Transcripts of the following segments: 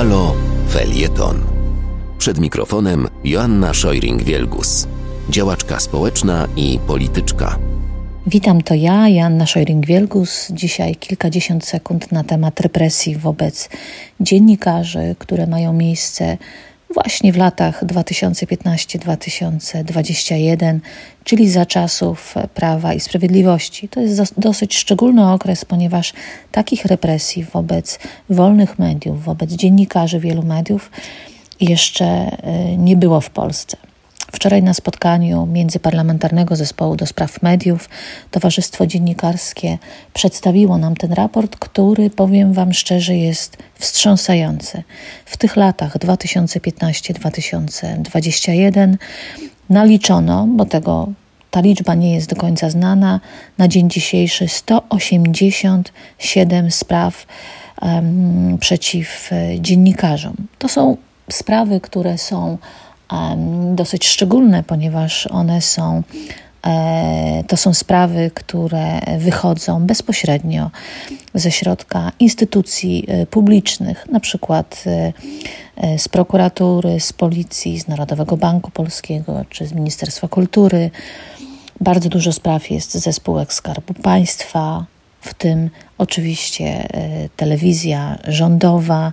Halo Felieton. Przed mikrofonem Joanna Szojring-Wielgus, działaczka społeczna i polityczka. Witam, to ja, Joanna Szojring-Wielgus. Dzisiaj kilkadziesiąt sekund na temat represji wobec dziennikarzy, które mają miejsce właśnie w latach 2015-2021, czyli za czasów Prawa i Sprawiedliwości. To jest dosyć szczególny okres, ponieważ takich represji wobec wolnych mediów, wobec dziennikarzy wielu mediów jeszcze e, nie było w Polsce. Wczoraj na spotkaniu Międzyparlamentarnego Zespołu do Spraw Mediów Towarzystwo Dziennikarskie przedstawiło nam ten raport, który, powiem Wam szczerze, jest wstrząsający. W tych latach 2015-2021 naliczono, bo tego ta liczba nie jest do końca znana, na dzień dzisiejszy 187 spraw um, przeciw dziennikarzom. To są sprawy, które są dosyć szczególne, ponieważ one są e, to są sprawy, które wychodzą bezpośrednio ze środka instytucji e, publicznych, na przykład e, z prokuratury, z policji, z Narodowego Banku Polskiego czy z Ministerstwa Kultury. Bardzo dużo spraw jest ze spółek Skarbu Państwa, w tym oczywiście e, telewizja rządowa,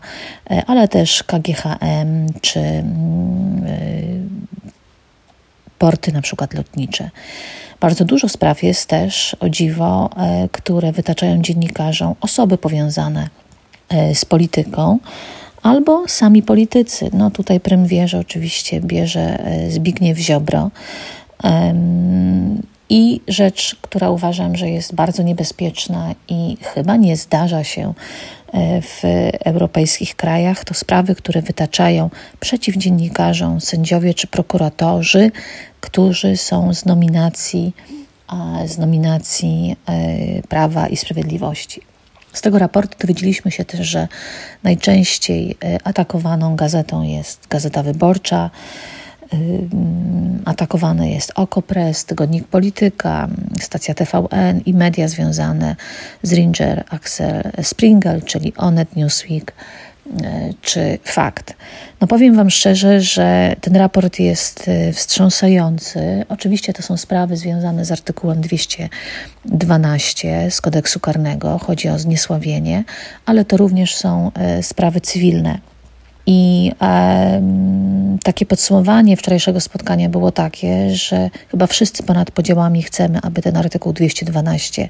e, ale też KGHM czy mm, e, porty na przykład lotnicze. Bardzo dużo spraw jest też, o dziwo, które wytaczają dziennikarzom osoby powiązane z polityką albo sami politycy. No tutaj prym wierzy oczywiście bierze Zbigniew Ziobro. I rzecz, która uważam, że jest bardzo niebezpieczna i chyba nie zdarza się e, w europejskich krajach, to sprawy, które wytaczają przeciw dziennikarzom sędziowie czy prokuratorzy, którzy są z nominacji, z nominacji e, Prawa i Sprawiedliwości. Z tego raportu dowiedzieliśmy się też, że najczęściej e, atakowaną gazetą jest Gazeta Wyborcza atakowane jest Okopres, Tygodnik Polityka, stacja TVN i media związane z Ringer, Axel Springel, czyli Onet, Newsweek e, czy Fakt. No powiem Wam szczerze, że ten raport jest e, wstrząsający. Oczywiście to są sprawy związane z artykułem 212 z kodeksu karnego, chodzi o zniesławienie, ale to również są e, sprawy cywilne. I e, takie podsumowanie wczorajszego spotkania było takie, że chyba wszyscy ponad podziałami chcemy, aby ten artykuł 212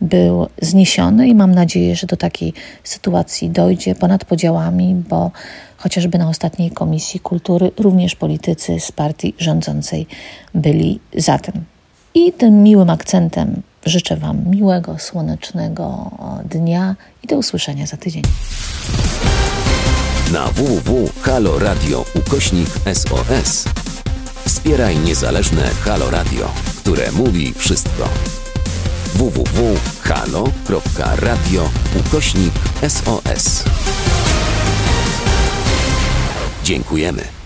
był zniesiony, i mam nadzieję, że do takiej sytuacji dojdzie ponad podziałami, bo chociażby na ostatniej Komisji Kultury również politycy z partii rządzącej byli za tym. I tym miłym akcentem życzę Wam miłego, słonecznego dnia i do usłyszenia za tydzień na www.haloradio ukośnik SOS. Wspieraj niezależne Halo Radio, które mówi wszystko. www.halo.radio ukośnik SOS. Dziękujemy.